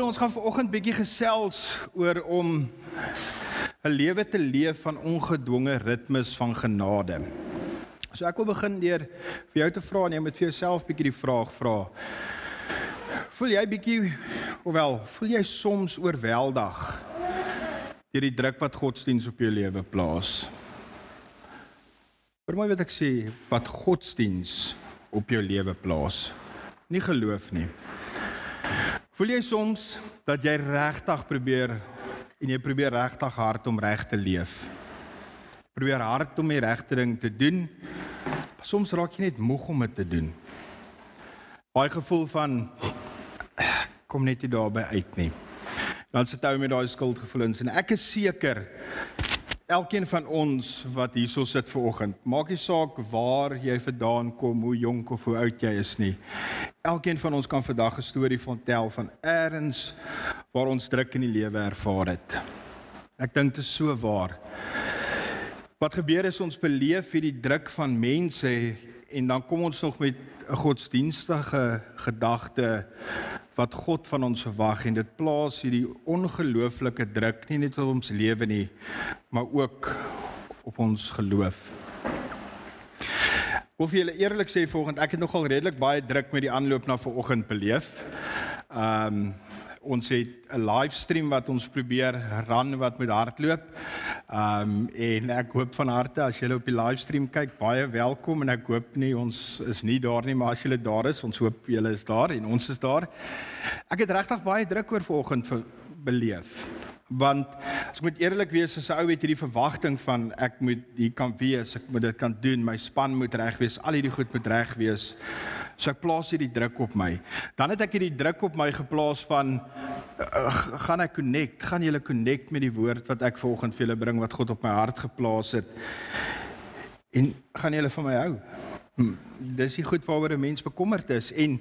Julle ons gaan vanoggend bietjie gesels oor om 'n lewe te leef van ongedwonge ritmes van genade. So ek wil begin deur vir jou te vra en jy moet vir jouself bietjie die vraag vra. Voel jy bietjie ofwel, voel jy soms oorweldig deur die druk wat godsdiens op jou lewe plaas? Vir my wat ek sê, wat godsdiens op jou lewe plaas. Nie geloof nie. Voel jy soms dat jy regtig probeer en jy probeer regtig hard om reg te leef? Probeer hard om die regte ding te doen. Soms raak jy net moeg om dit te doen. Baie gevoel van kom net nie daarby uit nie. Dan sit jy met daai skuldgevoelens en ek is seker elkeen van ons wat hierso sit ver oggend, maak nie saak waar jy vandaan kom, hoe jonk of hoe oud jy is nie. Elkeen van ons kan vandag 'n storie vertel van eers waar ons druk in die lewe ervaar het. Ek dink dit is so waar. Wat gebeur is ons beleef hierdie druk van mense en dan kom ons nog met 'n godsdienstige gedagte wat God van ons verwag en dit plaas hierdie ongelooflike druk nie net op ons lewe nie, maar ook op ons geloof. Of jy eerlik sê volgens ek het nogal redelik baie druk met die aanloop na vanoggend beleef. Ehm um, ons het 'n livestream wat ons probeer ran wat met hardloop. Ehm um, en ek hoop van harte as julle op die livestream kyk, baie welkom en ek hoop nie ons is nie daar nie, maar as julle daar is, ons hoop julle is daar en ons is daar. Ek het regtig baie druk oor vanoggend beleef. Want as ek moet eerlik wees, as 'n ou het hierdie verwagting van ek moet hier kan wees, ek moet dit kan doen, my span moet reg wees, al hierdie goed moet reg wees. So ek plaas hierdie druk op my. Dan het ek hierdie druk op my geplaas van uh, gaan ek connect, gaan julle connect met die woord wat ek vanoggend vir julle bring wat God op my hart geplaas het. En gaan julle van my hou? Hm, dis die goed waaroor 'n mens bekommerd is en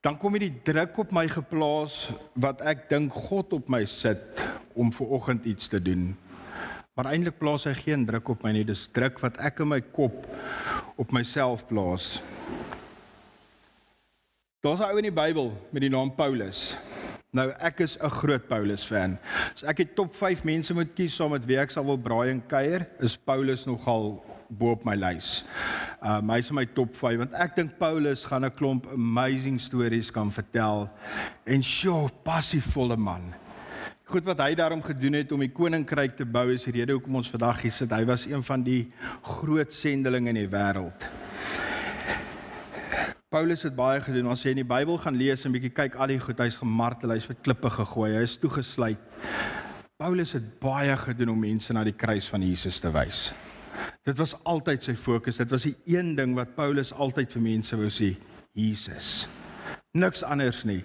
dan kom hierdie druk op my geplaas wat ek dink God op my sit om vanoggend iets te doen. Maar eintlik plaas hy geen druk op my nie, dis druk wat ek in my kop op myself plaas. Daar's 'n ou in die Bybel met die naam Paulus. Nou ek is 'n groot Paulus fan. As ek die top 5 mense moet kies saam met wie ek sal wil braai en kuier, is Paulus nogal bo op my lys. Um hy's in my top 5 want ek dink Paulus gaan 'n klomp amazing stories kan vertel en sjoe, passievolle man. Goed wat hy daarom gedoen het om die koninkryk te bou is die rede hoekom ons vandag hier sit. Hy was een van die groot sendelinge in die wêreld. Paulus het baie gedoen. Ons sê in die Bybel gaan lees en bietjie kyk al die goed. Hy's gemartel, hy's vir klippe gegooi, hy is toegesluit. Paulus het baie gedoen om mense na die kruis van Jesus te wys. Dit was altyd sy fokus. Dit was die een ding wat Paulus altyd vir mense wou sê, Jesus. Niks anders nie.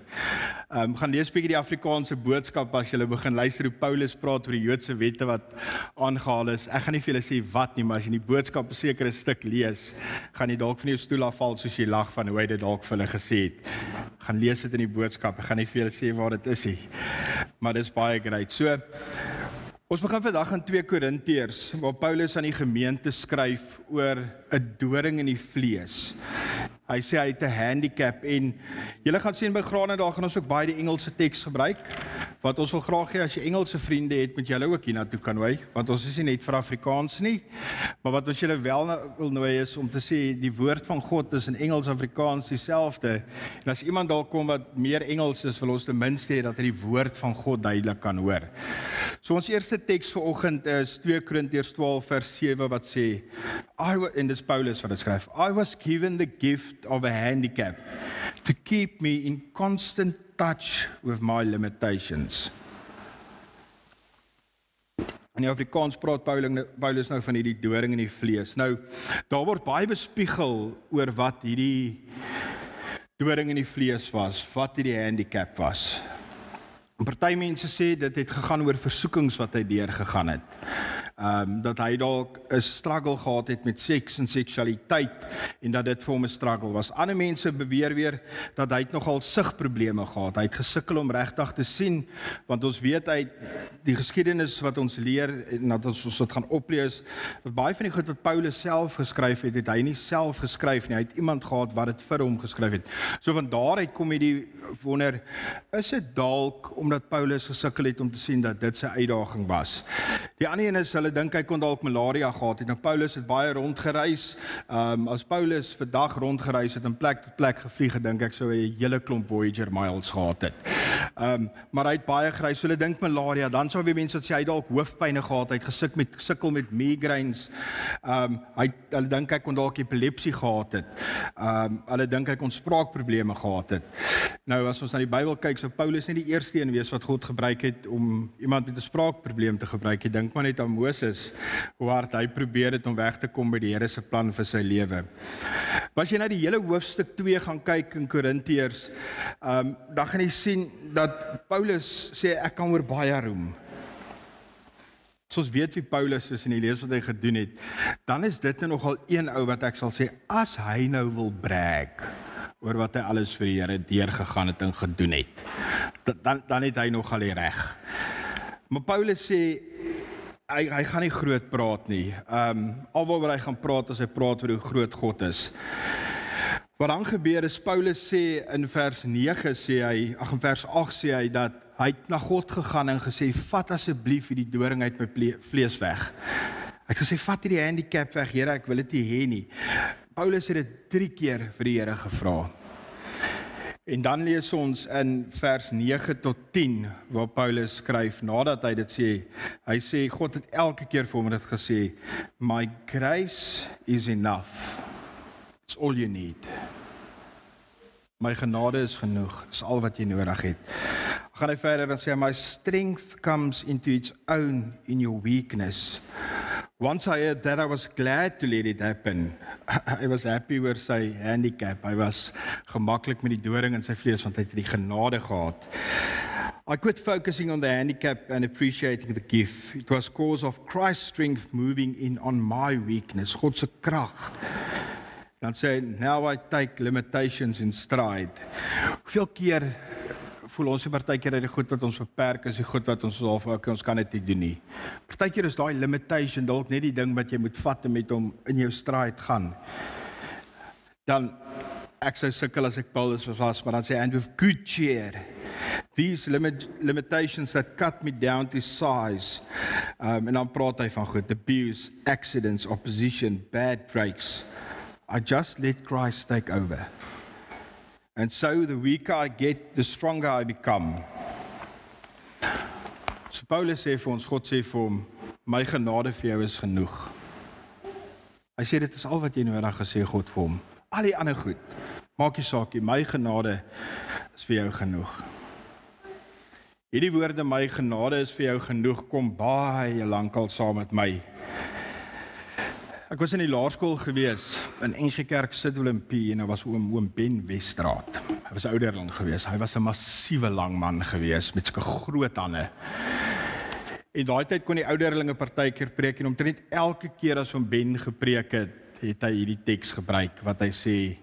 Ehm um, gaan lees bietjie die Afrikaanse boodskap as jy begin luister hoe Paulus praat oor die Joodse wette wat aangehaal is. Ek gaan nie vir julle sê wat nie, maar as jy die boodskap 'n sekere stuk lees, gaan jy dalk van jou stoel afval soos jy lag van hoe hy dit dalk vir hulle gesê het. Gaan lees dit in die boodskap. Ek gaan nie vir julle sê waar dit is nie. Maar dit is baie great. So Ons begin vandag in 2 Korintiërs waar Paulus aan die gemeente skryf oor 'n doring in die vlees. Hy sê hy het 'n handicap en julle gaan sien by grane daar gaan ons ook baie die Engelse teks gebruik. Wat ons wil graag hê as jy Engelse vriende het, moet jy hulle ook hiernatoe kan nooi, want ons is nie net vir Afrikaans nie. Maar wat ons julle wel wil nooi is om te sê die woord van God is in Engels en Afrikaans dieselfde. En as iemand dalk kom wat meer Engels is, wil ons ten minste hê dat hy die woord van God duidelik kan hoor. So ons eerste teks vir oggend is 2 Korintiërs 12 vers 7 wat sê I in this Paulus wat dit skryf. I was given the gift of a handicap to keep me in constant touch with my limitations. In die Afrikaans praat Paulus nou van hierdie doring in die vlees. Nou daar word baie bespiegel oor wat hierdie doring in die vlees was, wat hierdie handicap was. Party mense sê dit het gegaan oor versoekings wat hy deur gegaan het. Ehm um, dat hy dalk 'n struggle gehad het met seks en seksualiteit en dat dit vir hom 'n struggle was. Ander mense beweer weer dat hy nogal sigprobleme gehad. Hy het gesukkel om regtig te sien want ons weet uit die geskiedenis wat ons leer en dat ons ons dit gaan oplees dat baie van die goed wat Paulus self geskryf het, het hy nie self geskryf nie. Hy het iemand gehad wat dit vir hom geskryf het. So van daaruit kom hy die wonder is dit dalk omdat Paulus gesukkel het om te sien dat dit sy uitdaging was. Die ander een is hulle dink hy kon dalk malaria gehad het. Nou Paulus het baie rondgereis. Ehm um, as Paulus vir dag rondgereis het en plek tot plek gevlieg, dink ek sou hy 'n hele klomp Voyager miles gehad het. Ehm um, maar hy het baie gereis. So hulle dink malaria. Dan sou weer mense sê hy dalk hoofpynne gehad het, gesuk met sukkel met migraines. Ehm um, hy hulle dink hy kon dalk epilepsie gehad het. Ehm um, hulle dink hy kon spraakprobleme gehad het. Nou as ons na die Bybel kyk, sou Paulus nie die eerste een wees wat God gebruik het om iemand met 'n spraakprobleem te gebruik. Ek dink maar net aan Moses, hoe hard hy probeer het om weg te kom by die Here se plan vir sy lewe. As jy na die hele hoofstuk 2 gaan kyk in Korintiërs, ehm um, dan gaan jy sien dat Paulus sê ek kan oor baie roem. So ons weet wie Paulus is en die lees wat hy gedoen het, dan is dit nou nogal een ou wat ek sal sê as hy nou wil brag oor wat hy alles vir die Here deurgegaan het en gedoen het. Dan dan het hy nog al reg. Maar Paulus sê hy hy gaan nie groot praat nie. Ehm um, alwaaroor hy gaan praat as hy praat oor hoe groot God is. Wat dan gebeur is Paulus sê in vers 9 sê hy, ag in vers 8 sê hy dat hy na God gegaan en gesê vat asseblief hierdie doring uit my vlees weg. Hy het gesê vat hierdie handicap weg, Here, ek wil dit nie hê nie. Paulus het dit 3 keer vir die Here gevra. En dan lees ons in vers 9 tot 10 waar Paulus skryf nadat hy dit sê. Hy sê God het elke keer vir hom dit gesê, "My grace is enough. It's all you need." My genade is genoeg. Dis al wat jy nodig het. Gaan hy verder en sê my strength comes into its own in your weakness. Once I heard that I was glad to let it happen. I was happy with sy handicap. Hy was gemaklik met die doring in sy vlees want hy het die genade gehad. I quit focusing on the handicap and appreciating the gift. It was cause of Christ's strength moving in on my weakness. God se krag. Dan sê now I take limitations in stride. Hoeveel keer voel ons se partykeer dat die goed wat ons beperk is die goed wat ons half ook ons kan dit nie doen nie. Partykeer is daai limitation dalk net die ding wat jy moet vat met hom in jou stryd gaan. Dan ek sou sukkel as ek Paulus was, maar dan sê and with good cheer. These limit, limitations that cut me down to size. Um en dan praat hy van goed, abuse, accidents, opposition, bad breaks. I just let Christ take over. And so the weaker I get, the stronger I become. So Paulus sê vir ons, God sê vir hom, my genade vir jou is genoeg. Hy sê dit is al wat jy nodig het sê God vir hom. Al die ander goed, maak nie saak nie, my genade is vir jou genoeg. Hierdie woorde my genade is vir jou genoeg kom baie lankal saam met my. Ek was in die laerskool gewees in NG Kerk Sidwilimpie en daar was oom oom Ben Westraat. Hy was ouderling gewees. Hy was 'n massiewe lang man gewees met sulke groot hande. En daai tyd kon die ouderlinge partykeer preek en omtrent elke keer as oom Ben gepreek het, het hy hierdie teks gebruik wat hy sê: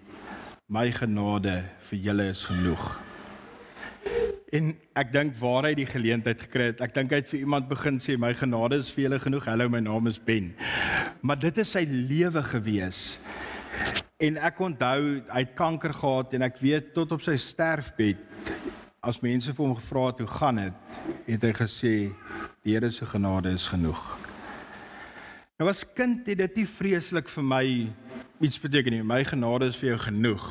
"My genade vir julle is genoeg." En ek dink waar hy die geleentheid gekry het. Ek dink hy het vir iemand begin sê my genade is vir julle genoeg. Hallo, my naam is Ben. Maar dit is sy lewe gewees. En ek onthou hy het kanker gehad en ek weet tot op sy sterfbed as mense vir hom gevra het hoe gaan dit, het hy gesê die Here se genade is genoeg. Nou as kind het dit nie vreeslik vir my iets beteken nie. My genade is vir jou genoeg.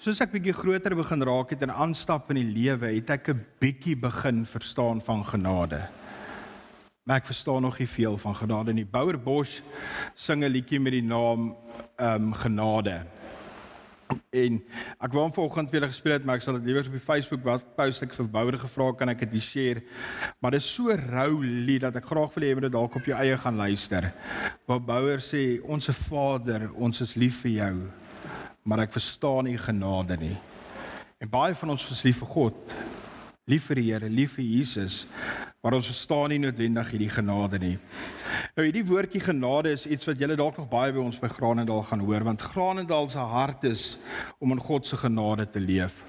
Soos ek bietjie groter begin raak het en aanstap in die lewe, het ek 'n bietjie begin verstaan van genade. Maar ek verstaan nog nie veel van genade nie. Bouer Bosch sing 'n liedjie met die naam ehm um, genade. En ek wou vanoggend weer gespeel het, maar ek sal dit liewer op die Facebook wat post ek vir Bouer gevra kan ek dit share. Maar dit is so rou lied dat ek graag wil hê jy moet dit dalk op jou eie gaan luister. Waar Bouer sê: "Onse Vader, ons is lief vir jou." Maar ek verstaan nie genade nie. En baie van ons is lief vir God, lief vir die Here, lief vir Jesus, maar ons verstaan nie noodwendig hierdie genade nie. Nou hierdie woordjie genade is iets wat julle dalk nog baie by ons by Granendal gaan hoor, want Granendal se hart is om in God se genade te leef.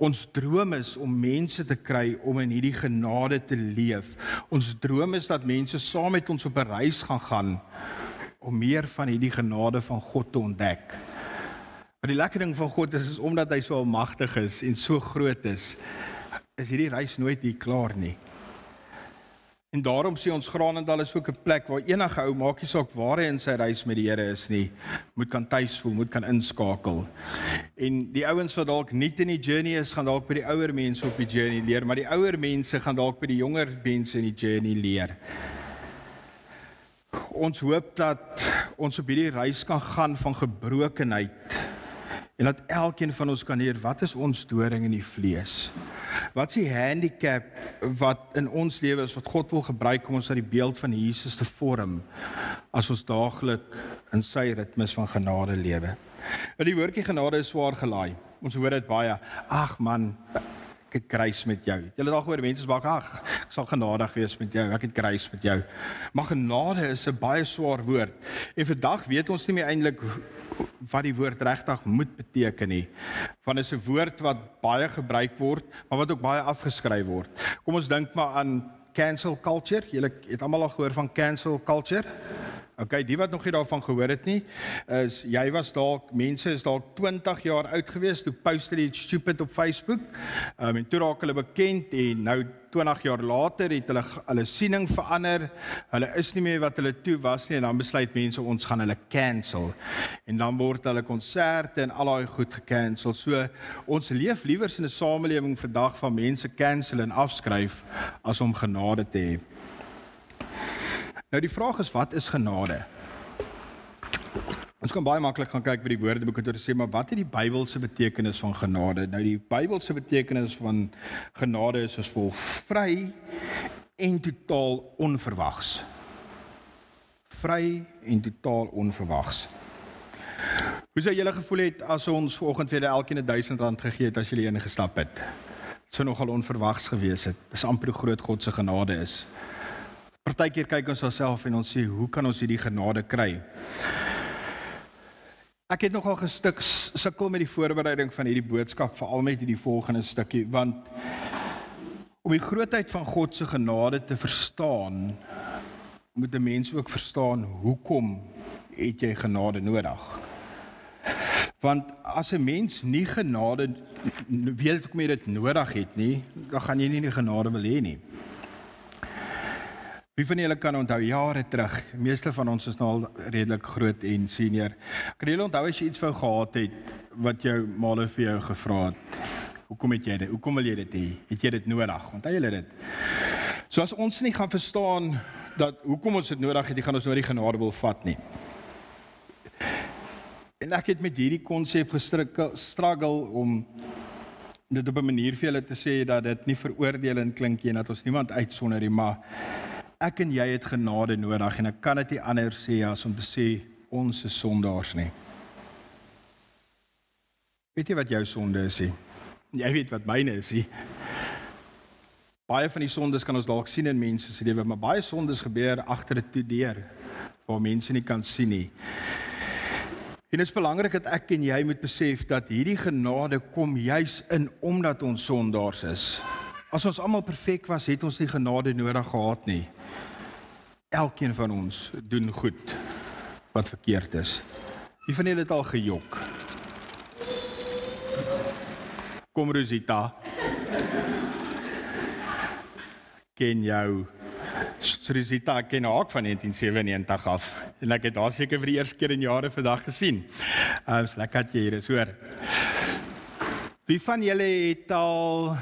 Ons droom is om mense te kry om in hierdie genade te leef. Ons droom is dat mense saam met ons op 'n reis gaan gaan om meer van hierdie genade van God te ontdek. Maar die lekker ding van God is is omdat hy so almagtig is en so groot is, is hierdie reis nooit hier klaar nie. En daarom sê ons Granendal is ook 'n plek waar enige ou maakie saak waar hy in sy reis met die Here is nie, moet kan tuis voel, moet kan inskakel. En die ouens wat dalk nie in die journey is, gaan dalk by die ouer mense op die journey leer, maar die ouer mense gaan dalk by die jonger mense in die journey leer. Ons hoop dat ons op hierdie reis kan gaan van gebrokenheid en dat elkeen van ons kan leer wat is ons doring in die vlees. Wat is die handicap wat in ons lewe is wat God wil gebruik om ons uit die beeld van Jesus te vorm as ons daaglik in sy ritmes van genade lewe. Want die woordjie genade is swaar gelaai. Ons hoor dit baie. Ag man, ek het grace met jou. Julle dalk hoor mense sê ag, ek sal genadig wees met jou. Ek het grace met jou. Maar genade is 'n baie swaar woord. En vandag weet ons nie meer eintlik wat die woord regtig moet beteken nie. Want dit is 'n woord wat baie gebruik word, maar wat ook baie afgeskryf word. Kom ons dink maar aan cancel culture. Julle het almal al gehoor van cancel culture? Okay, die wat nog nie daarvan gehoor het nie, is jy was dalk mense is dalk 20 jaar oud gewees toe post hulle iets stupid op Facebook. Ehm um, en toe raak hulle bekend en nou 20 jaar later het hulle hulle siening verander. Hulle is nie meer wat hulle toe was nie en dan besluit mense ons gaan hulle cancel. En dan word hulle konserte en al daai goed gekansel. So ons leef liewer in 'n samelewing vandag van mense cancel en afskryf as om genade te hê. Nou die vraag is wat is genade? Ons kan baie maklik gaan kyk by die Woordeboek en sê maar wat is die Bybelse betekenis van genade? Nou die Bybelse betekenis van genade is as volg: vry en totaal onverwags. Vry en totaal onverwags. Hoe sou julle gevoel het as ons vanoggend vir julle elkeen 1000 rand gegee het as julle eendag gestap het? Dit sou nogal onverwags gewees het. Dis amper groot God se genade is. Partykeer kyk ons onsself en ons sê, "Hoe kan ons hierdie genade kry?" Ek het nogal gestuk sukkel met die voorbereiding van hierdie boodskap, veral met hierdie volgende stukkie, want om die grootheid van God se genade te verstaan, moet 'n mens ook verstaan hoekom het jy genade nodig? Want as 'n mens nie genade weet hoekom jy dit nodig het nie, dan gaan jy nie die genade wil hê nie. Wie van julle kan onthou jare terug? Meeste van ons is nou al redelik groot en senior. Kan julle onthou as jy iets wou gehad het wat jou maale vir jou gevra het? Hoekom het jy dit? Hoekom wil jy dit hê? Het jy dit nodig? Onthou julle dit? So as ons nie gaan verstaan dat hoekom ons dit nodig het, dan gaan ons nooit die genade wil vat nie. En ek het met hierdie konsep gestruggle om dit op 'n manier vir julle te sê dat dit nie veroordelend klink nie en dat ons niemand uitsonder nie, maar ek en jy het genade nodig en ek kan dit nie anders sê as om te sê ons is sondaars nie. Weet jy wat jou sonde is? Nie? Jy weet wat myne is. Nie? Baie van die sondes kan ons dalk sien in mense se lewe, maar baie sondes gebeur agter 'n toedeur waar mense nie kan sien nie. En dit is belangrik dat ek en jy moet besef dat hierdie genade kom juis in omdat ons sondaars is. As ons almal perfek was, het ons nie genade nodig gehad nie elkeen van ons doen goed wat verkeerd is. Wie van julle het al gejok? Kom Rosita. Ken jou Rosita ken haar van 1997 af en ek het haar seker vir die eerste keer in jare vandag gesien. Ehm uh, lekker dat jy hier is, hoor. Wie van julle het al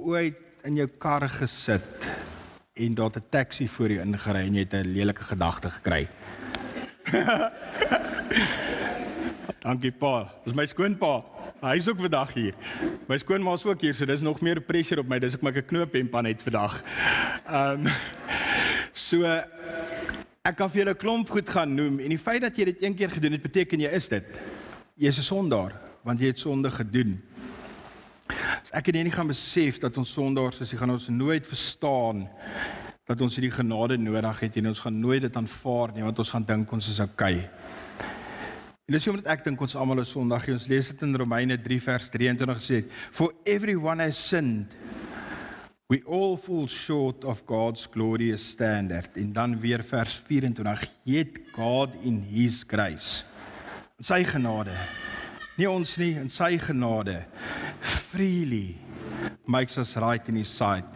ooit in jou kar gesit en daar 'n taxi voor jou ingery en jy het 'n lelike gedagte gekry. Dankie pa. Dis my skoonpa. Hy's ook vandag hier. My skoonma is ook hier, so dis nog meer pressure op my. Dis ek maak 'n knoop en pan het vandag. Ehm um, so ek kan vir julle klomp goed gaan noem en die feit dat jy dit een keer gedoen het beteken jy is dit. Jy's 'n sondaar want jy het sonde gedoen. Ek en jy nie gaan besef dat ons sondaars is, gaan ons nooit verstaan dat ons hierdie genade nodig het en ons gaan nooit dit aanvaar nie want ons gaan dink ons is okay. En dis omdat ek dink ons almal is sondig. Ons lees dit in Romeine 3 vers 23 gesê, "For everyone has sinned. We all fall short of God's glorious standard." En dan weer vers 24, "Yet God in his grace." In sy genade. Nie ons nie, in sy genade freely makes us right in his sight.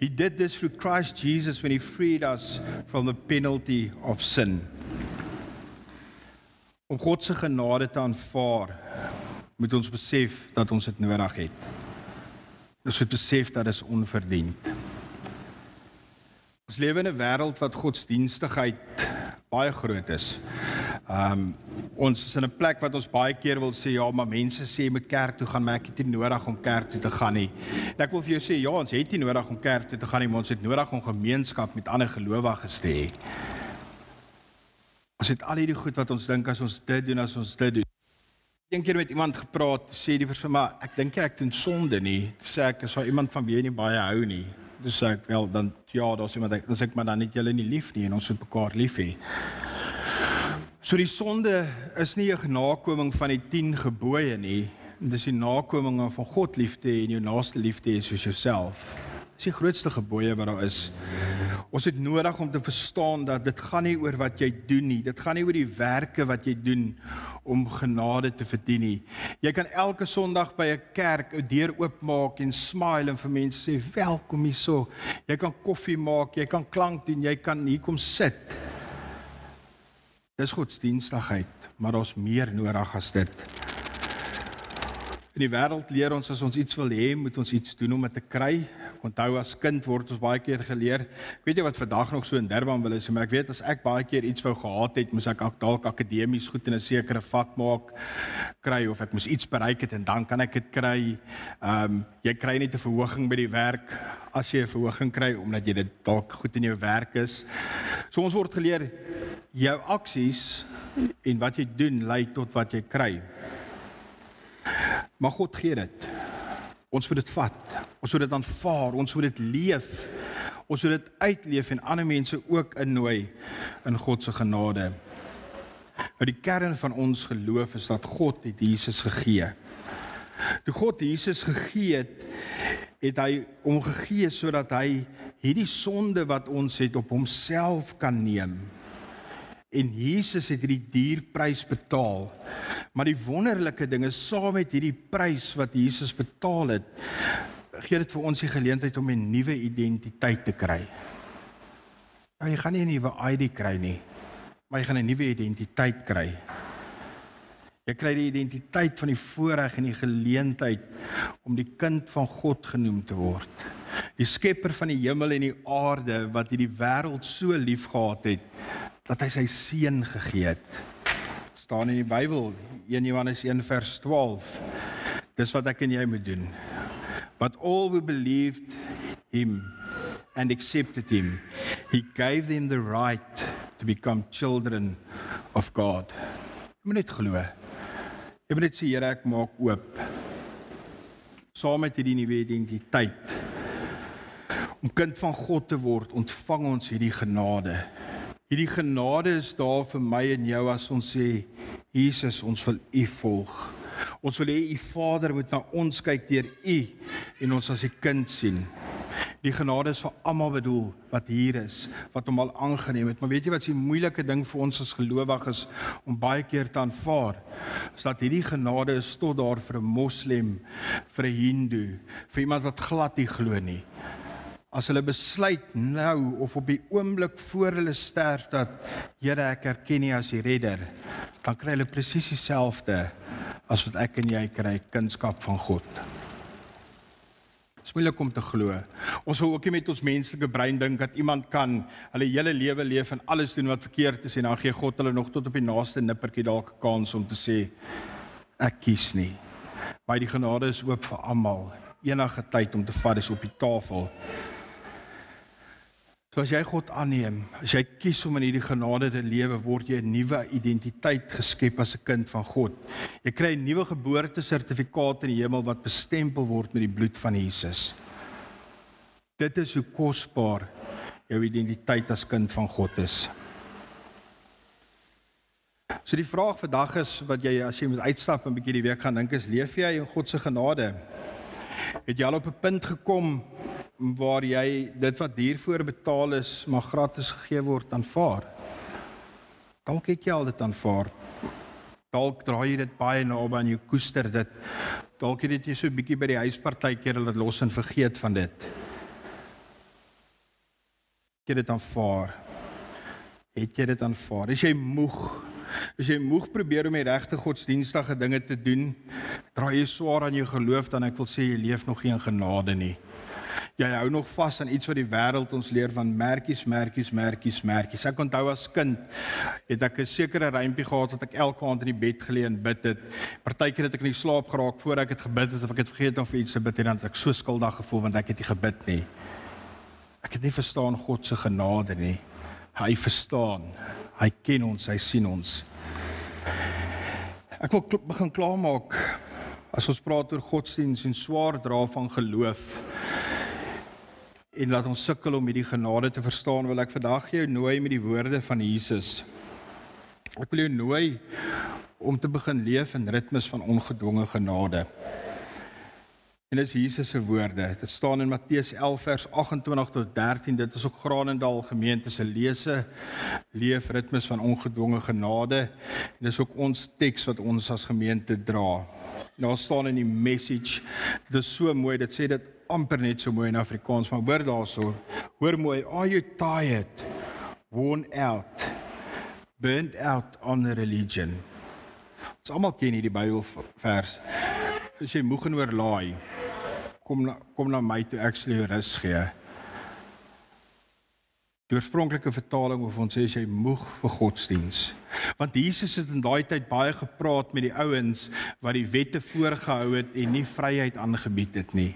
He did this through Christ Jesus when he freed us from the penalty of sin om God se genade te aanvaar, moet ons besef dat ons dit nodig het. Ons moet besef dat dit onverdiend. Ons lewe in 'n wêreld wat godsdienstigheid baie groot is. Um ons is in 'n plek wat ons baie keer wil sê ja, maar mense sê jy moet kerk toe gaan, maar ek het nie nodig om kerk toe te gaan nie. En ek wil vir jou sê ja, ons het nie nodig om kerk toe te gaan nie, maar ons het nodig om gemeenskap met ander gelowiges te hê. Ons het al hierdie goed wat ons dink as ons dit doen as ons dit doen. Een keer met iemand gepraat, sê die persoon maar ek dink ek doen sonde nie. Sê ek is vir iemand van wie jy nie baie hou nie. Dis sê ek wel dan ja, daar's iemand ek dan sê ek maar dan net julle nie lief nie en ons moet mekaar lief hê. So die sonde is nie 'n nakoming van die 10 gebooie nie. Dis die nakoming van God liefde en jou naaste liefde soos jouself. Dis die grootste gebooie wat daar is. Ons het nodig om te verstaan dat dit gaan nie oor wat jy doen nie. Dit gaan nie oor die werke wat jy doen om genade te verdien nie. Jy kan elke Sondag by 'n kerk 'n deur oopmaak en smile en vir mense sê welkom hierso. Jy kan koffie maak, jy kan klank doen, jy kan hier kom sit. Dis godsdienstigheid, maar daar's meer nodig as dit. In die wêreld leer ons as ons iets wil hê, moet ons iets doen om dit te kry. Onthou as kind word ons baie keer geleer. Ek weet jy wat vandag nog so in Durban wil is, maar ek weet as ek baie keer iets wou gehad het, moes ek dalk akademies goed in 'n sekere vak maak kry of ek moes iets bereik het en dan kan ek dit kry. Ehm um, jy kry net 'n verhoging by die werk as jy 'n verhoging kry omdat jy dit dalk goed in jou werk is. So ons word geleer jou aksies en wat jy doen lei tot wat jy kry. Maar God gee dit. Ons moet dit vat. Ons moet dit aanvaar. Ons moet dit leef. Ons moet dit uitleef en ander mense ook innooi in God se genade. Maar die kern van ons geloof is dat God het Jesus gegee. Toe God Jesus gegee het, het hy hom gegee sodat hy hierdie sonde wat ons het op homself kan neem. En Jesus het hierdie dierprys betaal Maar die wonderlike ding is saam met hierdie prys wat Jesus betaal het, gee dit vir ons die geleentheid om 'n nuwe identiteit te kry. Nou jy gaan nie 'n nuwe ID kry nie, maar jy gaan 'n nuwe identiteit kry. Jy kry die identiteit van die voorreg en die geleentheid om die kind van God genoem te word. Die skepper van die hemel en die aarde wat hierdie wêreld so liefgehad het dat hy sy seun gegee het. Staan in die Bybel 1 Johannes 1 vers 12 dis wat ek en jy moet doen. But all who believed him and accepted him he gave them the right to become children of God. Jy moet net glo. Jy moet net sê Here ek maak oop. Saam met hierdie nuwe identiteit. Om kind van God te word ontvang ons hierdie genade hierdie genade is daar vir my en jou as ons sê Jesus, ons wil U volg. Ons wil hê U Vader moet na ons kyk deur U en ons as 'n kind sien. Die genade is vir almal bedoel wat hier is, wat hom al aangeneem het. Maar weet jy wat is die moeilike ding vir ons as gelowiges om baie keer te aanvaar? Is dat hierdie genade is tot daar vir 'n moslim, vir 'n hindu, vir iemand wat glad nie glo nie. As hulle besluit nou of op die oomblik voor hulle sterf dat Here ek erken U as die redder, dan kry hulle presies dieselfde as wat ek en jy kry, kunskap van God. Dit is moeilik om te glo. Ons wil ook nie met ons menslike brein dink dat iemand kan hulle hele lewe leef en alles doen wat verkeerd is en dan gee God hulle nog tot op die naaste nippertjie dalk 'n kans om te sê ek kies nie. Maar die genade is oop vir almal. Enige tyd om te vat is op die tafel. So as jy God aanneem, as jy kies om in hierdie genade te lewe, word jy 'n nuwe identiteit geskep as 'n kind van God. Jy kry 'n nuwe geboortesertifikaat in die hemel wat bestempel word met die bloed van Jesus. Dit is hoe kosbaar jou identiteit as kind van God is. So die vraag vandag is wat jy as jy moet uitstap en 'n bietjie die week gaan dink is leef jy in God se genade? Het jy al op 'n punt gekom waar jy dit wat hiervoor betaal is maar gratis gegee word aanvaar. Dalk het jy al dit aanvaar. Dalk draai jy dit baie naby aan jou koester dit. Dalk het dit jy so 'n bietjie by die huispartytjie laat los en vergeet van dit. Het jy dit aanvaar? Het jy dit aanvaar? Is jy moeg? As jy moeg probeer om die regte godsdienstige dinge te doen, draai jy swaar aan jou geloof dan ek wil sê jy leef nog nie in genade nie jy hou nog vas aan iets wat die wêreld ons leer van merkies, merkies, merkies, merkies. Ek onthou as kind het ek 'n sekere rympie gehad wat ek elke aand in die bed gelê en bid het. Partykeer het ek in die slaap geraak voor ek het gebid het of ek het vergeet om vir iets te bid en dan het ek so skuldig gevoel want ek het nie gebid nie. Ek het nie verstaan God se genade nie. Hy verstaan. Hy ken ons, hy sien ons. Ek wil begin klaarmaak as ons praat oor godsdiens en swaar dra van geloof en laat ons sukkel om hierdie genade te verstaan, wil ek vandag jou nooi met die woorde van Jesus. Ek wil jou nooi om te begin leef in ritmes van ongedwonge genade. En dis Jesus se woorde. Dit staan in Matteus 11 vers 28 tot 13. Dit is ook Granendal gemeente se lese leef ritmes van ongedwonge genade. En dis ook ons teks wat ons as gemeente dra. Daar staan in die message. Dit is so mooi. Dit sê dit amper net so mooi in Afrikaans, maar hoor daarso. Hoor mooi, are you tired? Worn out? Burnt out on religion? Ons almal ken hierdie Bybelvers. As jy moeg en oorlaai, kom na, kom na my toe ek sal jou rus gee. Die oorspronklike vertaling of ons sê as jy moeg vir godsdiens. Want Jesus het in daai tyd baie gepraat met die ouens wat die wette voorgehou het en nie vryheid aangebied het nie.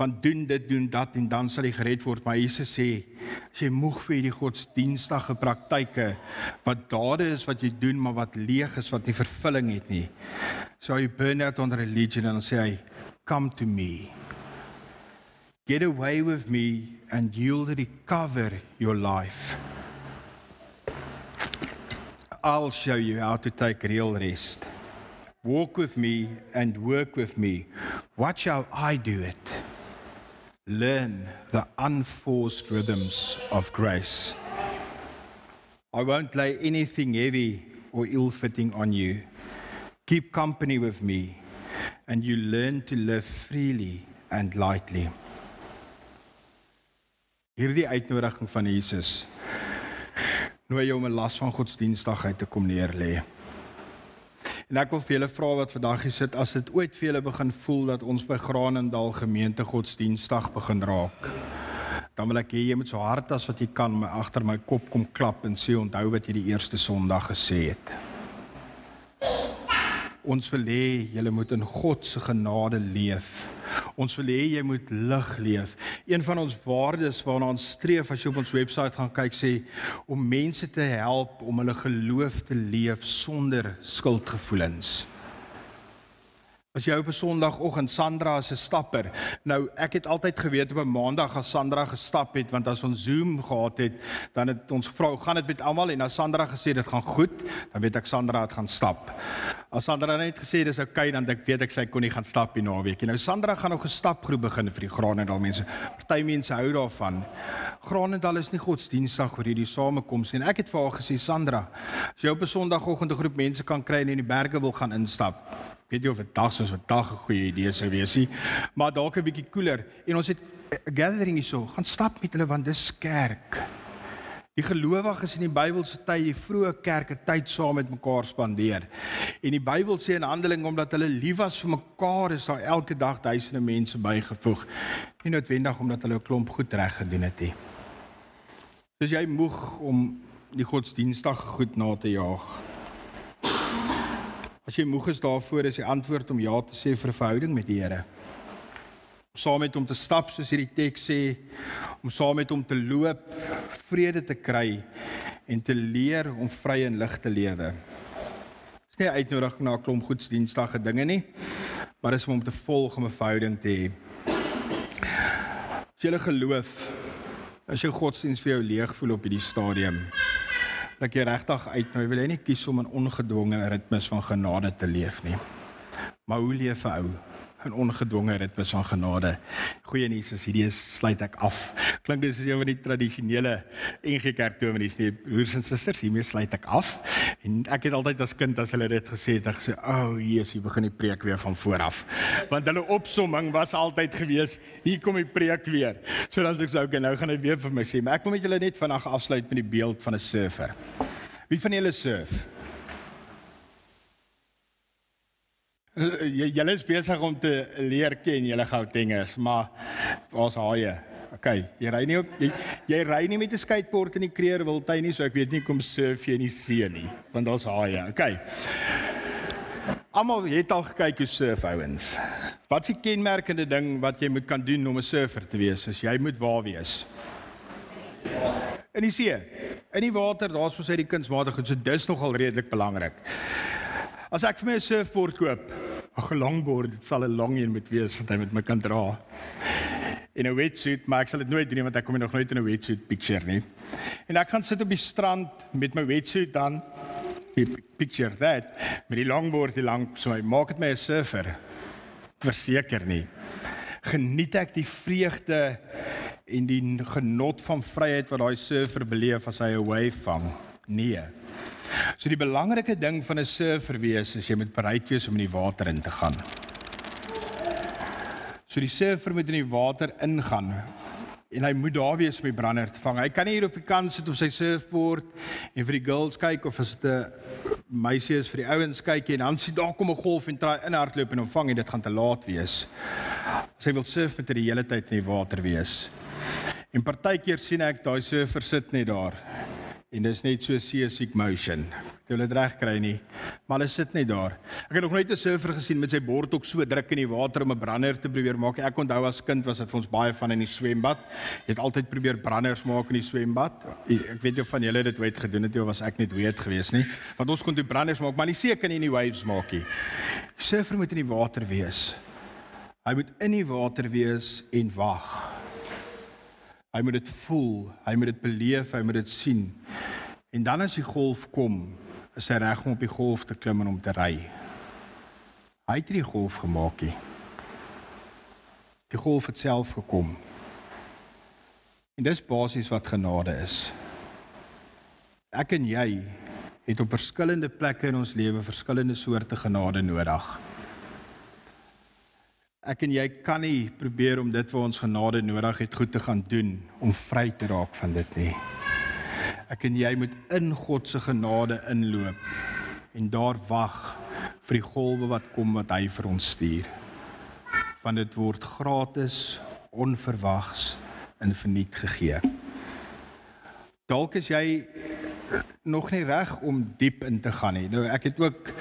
Van doen dit, doen dat en dan sal jy gered word, maar Jesus sê as jy moeg vir hierdie godsdienstige praktyke wat dade is wat jy doen maar wat leeg is, wat nie vervulling het nie. So jy burn out on religion en dan sê hy come to me. Get away with me and you'll recover your life. I'll show you how to take real rest. Walk with me and work with me. Watch how I do it. Learn the unforced rhythms of grace. I won't lay anything heavy or ill fitting on you. Keep company with me, and you learn to live freely and lightly. hierdie uitnodiging van Jesus nooi jou om 'n las van godsdienstigheid te kom neerlê. En ek wil vir julle vra wat vandag hier sit as dit ooit vir julle begin voel dat ons by Granendal gemeente godsdienstig begin raak. Dan wil ek hê jy moet so hard as wat jy kan my agter my kop kom klap en sê onthou wat jy die eerste Sondag gesê het. Ons wil hê julle moet in God se genade leef. Ons wil hê jy moet lig leef. Een van ons waardes waarna ons streef as jy op ons webwerf gaan kyk sê om mense te help om hulle geloof te leef sonder skuldgevoelens. As jy op 'n Sondagoggend Sandra as 'n stapper. Nou ek het altyd geweet op 'n Maandag as Sandra gestap het want as ons Zoom gehad het, dan het ons gevra, "Gaan dit met almal?" en as Sandra gesê dit gaan goed, dan weet ek Sandra het gaan stap. As Sandra net gesê dis oukei, okay, dan ek weet ek sy kon nie gaan stap die naweek nie. Nou Sandra gaan nog 'n stapgroep begin vir die Granendal mense. Party mense hou daarvan. Granendal is nie godsdienstig oor hierdie samekoms nie. Ek het vir haar gesê, "Sandra, as jy op 'n Sondagoggend 'n groep mense kan kry en in die berge wil gaan instap, weet jy of 'n dag soos vandag 'n goeie idee sou wees nie, maar dalk 'n bietjie koeler en ons het 'n gathering hierso, gaan stap met hulle want dis kerk. Die gelowiges in die Bybelse tyd, die vroeë kerke tyd saam met mekaar spandeer. En die Bybel sê in Handelinge omdat hulle lief was vir mekaar, is daar elke dag duisende mense bygevoeg. Nie noodwendig omdat hulle 'n klomp goed reg gedoen het nie. Dis jy moeg om die godsdienstige goed na te jaag. As jy moeg is daarvoor is die antwoord om ja te sê vir 'n verhouding met die Here. om saam met hom te stap soos hierdie teks sê, om saam met hom te loop, vrede te kry en te leer om vry en lig te lewe. Dis nie 'n uitnodiging na 'n klomp godsdienstige dinge nie, maar dis om hom te volg om 'n verhouding te hê. As jy geloof, as jou godsdienst vir jou leeg voel op hierdie stadium, dat jy regtig uitnooi, wil jy nie kies om 'n ongedwonge ritmes van genade te leef nie. Maar hoe leef 'n ou? 'n ongedwonge ritmes van genade. Goeie nuus is hierdie sluit ek af. Klink dis een van die tradisionele NG Kerk dominees nie. Broers en susters, hiermee sluit ek af. En ek het altyd as kind as hulle dit gesê het, ek sê, "O, oh, hier is jy begin die preek weer van voor af." Want hulle opsomming was altyd gewees, "Hier kom die preek weer." So dan sê ek okay, nou gaan hy weer vir my sê, "Maar ek wil met julle net vandag afsluit met die beeld van 'n surfer." Wie van julle surf? jy julle is besig om te leer ken julle Gautengers, maar waar's haie? OK, jy ry nie op jy, jy ry nie met 'n skateboard in die Kreerwiltuin nie, so ek weet nie kom surf jy in die see nie, want daar's haie. OK. Almal het al gekyk hoe surf ouens. Wat is die kenmerkende ding wat jy moet kan doen om 'n surfer te wees? As jy moet waar wees? In die see. In die water, daar's mos uit die kunsmatige goed, so dis nogal redelik belangrik. As ek vir my 'n surfboard koop, 'n longboard, dit sal 'n lang een moet wees wat hy met my kan dra. In 'n wetsuit, maar ek sal dit nooit doen want ek kom nog nooit in 'n wetsuit picture nie. En ek gaan sit op die strand met my wetsuit dan picture that met die longboard die lank so my maak dit my 'n surfer. Verseker nie. Geniet ek die vreugde en die genot van vryheid wat daai surfer beleef as hy 'n wave vang? Nee. So die belangrike ding van 'n surfer wees is jy moet bereid wees om in die water in te gaan. So die surfer moet in die water ingaan en hy moet daar wees om die brander te vang. Hy kan nie hier op die kant sit op sy surfboard en vir die girls kyk of as dit 'n meisie is vir die ouens kyk en dan sien daar kom 'n golf en try inhardloop en hom vang en dit gaan te laat wees. As hy wil surf met die hele tyd in die water wees. En partykeer sien ek daai surfer sit net daar En dis net so seasick motion. Jy wil dit reg kry nie, maar hulle sit net daar. Ek het nog nooit 'n surfer gesien met sy bord ook so druk in die water om 'n brander te probeer maak. Ek onthou as kind was dit vir ons baie van in die swembad. Jy het altyd probeer branders maak in die swembad. Ek weet jy van julle dit ooit gedoen het of was ek net weet gewees nie. Want ons kon toe branders maak, maar nie seker nie die waves maak nie. Surfer moet in die water wees. Hy moet in die water wees en wag. Hy moet dit voel, hy moet dit beleef, hy moet dit sien. En dan as die golf kom, is hy reg om op die golf te klim en om te ry. Hy het die golf gemaak nie. Die golf het self gekom. En dis basies wat genade is. Ek en jy het op verskillende plekke in ons lewe verskillende soorte genade nodig. Ek en jy kan nie probeer om dit wat ons genade nodig het goed te gaan doen om vry te raak van dit nie. Ek en jy moet in God se genade inloop en daar wag vir die golwe wat kom wat hy vir ons stuur. Want dit word gratis, onverwags en verniet gegee. Dalk is jy nog nie reg om diep in te gaan nie. Nou ek het ook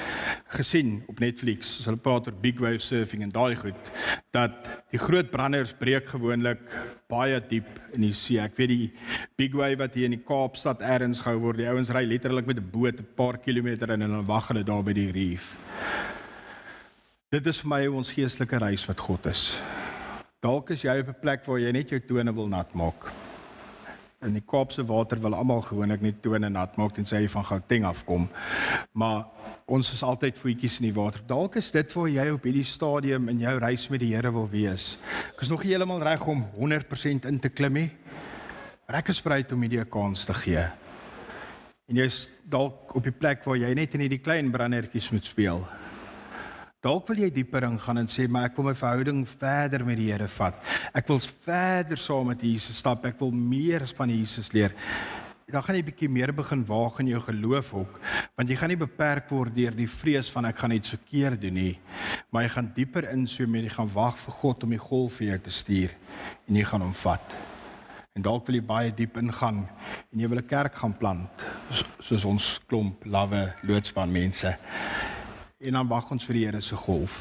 gesien op Netflix, as hulle praat oor big wave surfing en daai goed, dat die groot branders breek gewoonlik baie diep in die see. Ek weet die big wave wat hier in die Kaapstad ergens gehou word, die ouens ry letterlik met 'n boot 'n paar kilometer in en dan wag hulle daar by die reef. Dit is vir my ons geestelike reis wat God is. Dalk is jy op 'n plek waar jy net jou tone wil nat maak. In die Kaapse water wil almal gewoonlik net tone nat maak tensy jy van Gauteng afkom. Maar ons is altyd voetjies in die water. Dalk is dit waar jy op hierdie stadium in jou reis met die Here wil wees. Ek is nog nie heeltemal reg om 100% in te klim nie. Ek is bereid om hierdie kans te gee. En jy's dalk op die plek waar jy net in hierdie klein brandertjies moet speel. Dalk wil jy dieper ingaan en sê maar ek wil my verhouding verder met die Here vat. Ek wil verder saam met Jesus stap. Ek wil meer van Jesus leer dan gaan jy bietjie meer begin waag in jou geloof ook want jy gaan nie beperk word deur die vrees van ek gaan iets verkeerd doen nie maar jy gaan dieper in so met jy gaan wag vir God om die golf vir jou te stuur en jy gaan hom vat en dalk wil jy baie diep ingaan en jy wil 'n kerk gaan plant soos ons klomp lawe loodspan mense en dan wag ons vir die Here se golf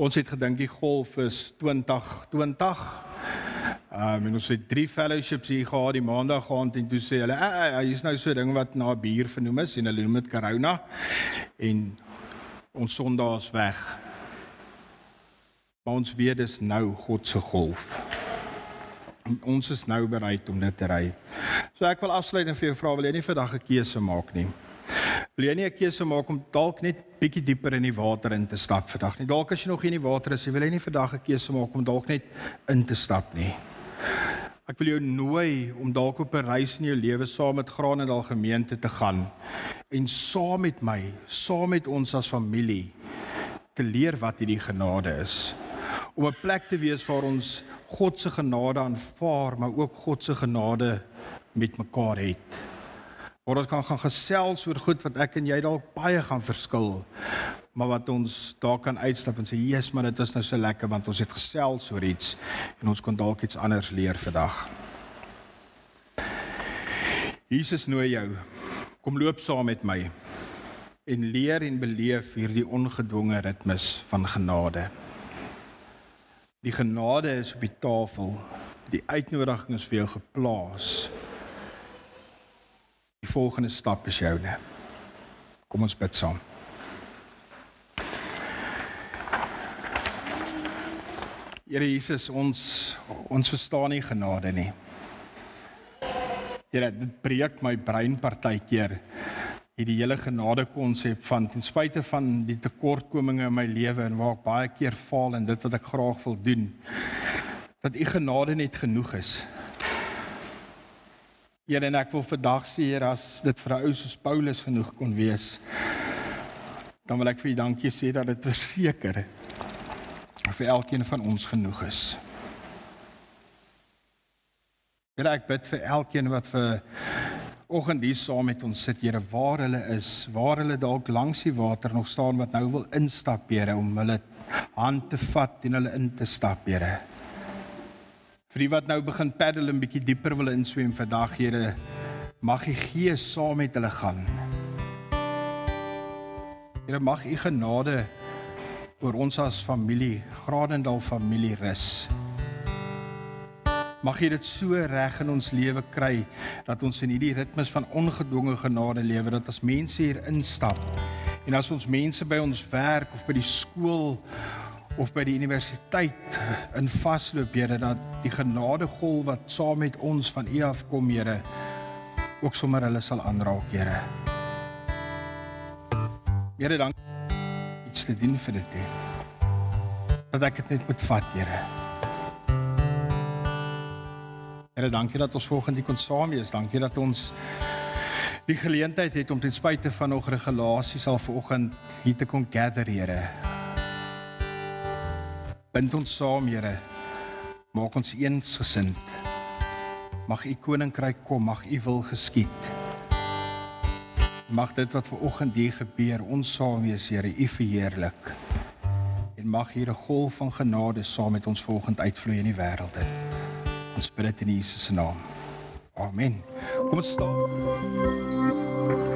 Ons het gedink die golf is 2020. Ehm um, ons het drie fellowships hier gehad die maandag aand en toe sê hulle, "Ag, ah, hier's nou so 'n ding wat na bier vernoem is en hulle noem dit corona." En ons Sondag is weg. Maar ons weet dis nou God se golf. En ons is nou bereid om dit te ry. So ek wil afsluit en vir jou vra, wil jy nie vandag 'n keuse maak nie? Wil jy nie 'n keuse maak om dalk net bietjie dieper in die water in te stap vandag nie? Dalk as jy nog nie in die water is, wil jy nie vandag 'n keuse maak om dalk net in te stap nie? Ek wil jou nooi om dalk op 'n reis in jou lewe saam met Granendal gemeente te gaan en saam met my, saam met ons as familie te leer wat hierdie genade is. Om 'n plek te wees waar ons God se genade aanvaar, maar ook God se genade met mekaar het. Waar ons kan gaan gesels oor goed wat ek en jy dalk baie gaan verskil, maar wat ons daar kan uitstap en sê Jesus maar dit is nou so lekker want ons het gesels oor iets en ons kon dalk iets anders leer vandag. Jesus nooi jou. Kom loop saam met my en leer en beleef hierdie ongedwonge ritmes van genade. Die genade is op die tafel. Die uitnodiging is vir jou geplaas. Die volgende stap is joune. Kom ons bid saam. Here Jesus, ons ons verstaan nie genade nie. Here, dit breek my brein partykeer hierdie hele genade konsep van ten spyte van die tekortkominge in my lewe en waar ek baie keer faal in dit wat ek graag wil doen dat u genade net genoeg is. Here, en ek wil vandag sê hier as dit vir 'n ou soos Paulus genoeg kon wees, dan wil ek vir u dankie sê dat dit verseker vir elkeen van ons genoeg is. Here ek bid vir elkeen wat vir oggend hier saam met ons sit, Here, waar hulle is, waar hulle dalk langs die water nog staan wat nou wil instap, Here, om hulle hand te vat en hulle in te stap, Here. Vir die wat nou begin paddel en bietjie dieper wil inswem vandag, Here, mag U Gees saam met hulle gaan. Here, mag U genade oor ons as familie, Gradendal familie rus. Mag jy dit so reg in ons lewe kry dat ons in hierdie ritmes van ongedwonge genade lewe dat as mense hier instap en as ons mense by ons werk of by die skool of by die universiteit in vasloop Here dat die genadegolf wat saam met ons van U af kom Here ook sommer hulle sal aanraak Here. Here dankie iets te doen vir dit. Dat ek dit net moet vat, Here. Here, dankie dat ons volgende kon saam wees. Dankie dat ons die geleentheid het om ten spyte van nog regulasies al vanoggend hier te kon gather, Here. Bind ons saam, Here. Maak ons eensgesind. Mag u koninkryk kom, mag u wil geskied. Mag dit wat ver oggend hier gebeur ons saam wees, Here, U verheerlik. En mag hier 'n golf van genade saam met ons volgend uitvloei in die wêreld. Ons bid dit in Jesus se naam. Amen. Kom ons staan.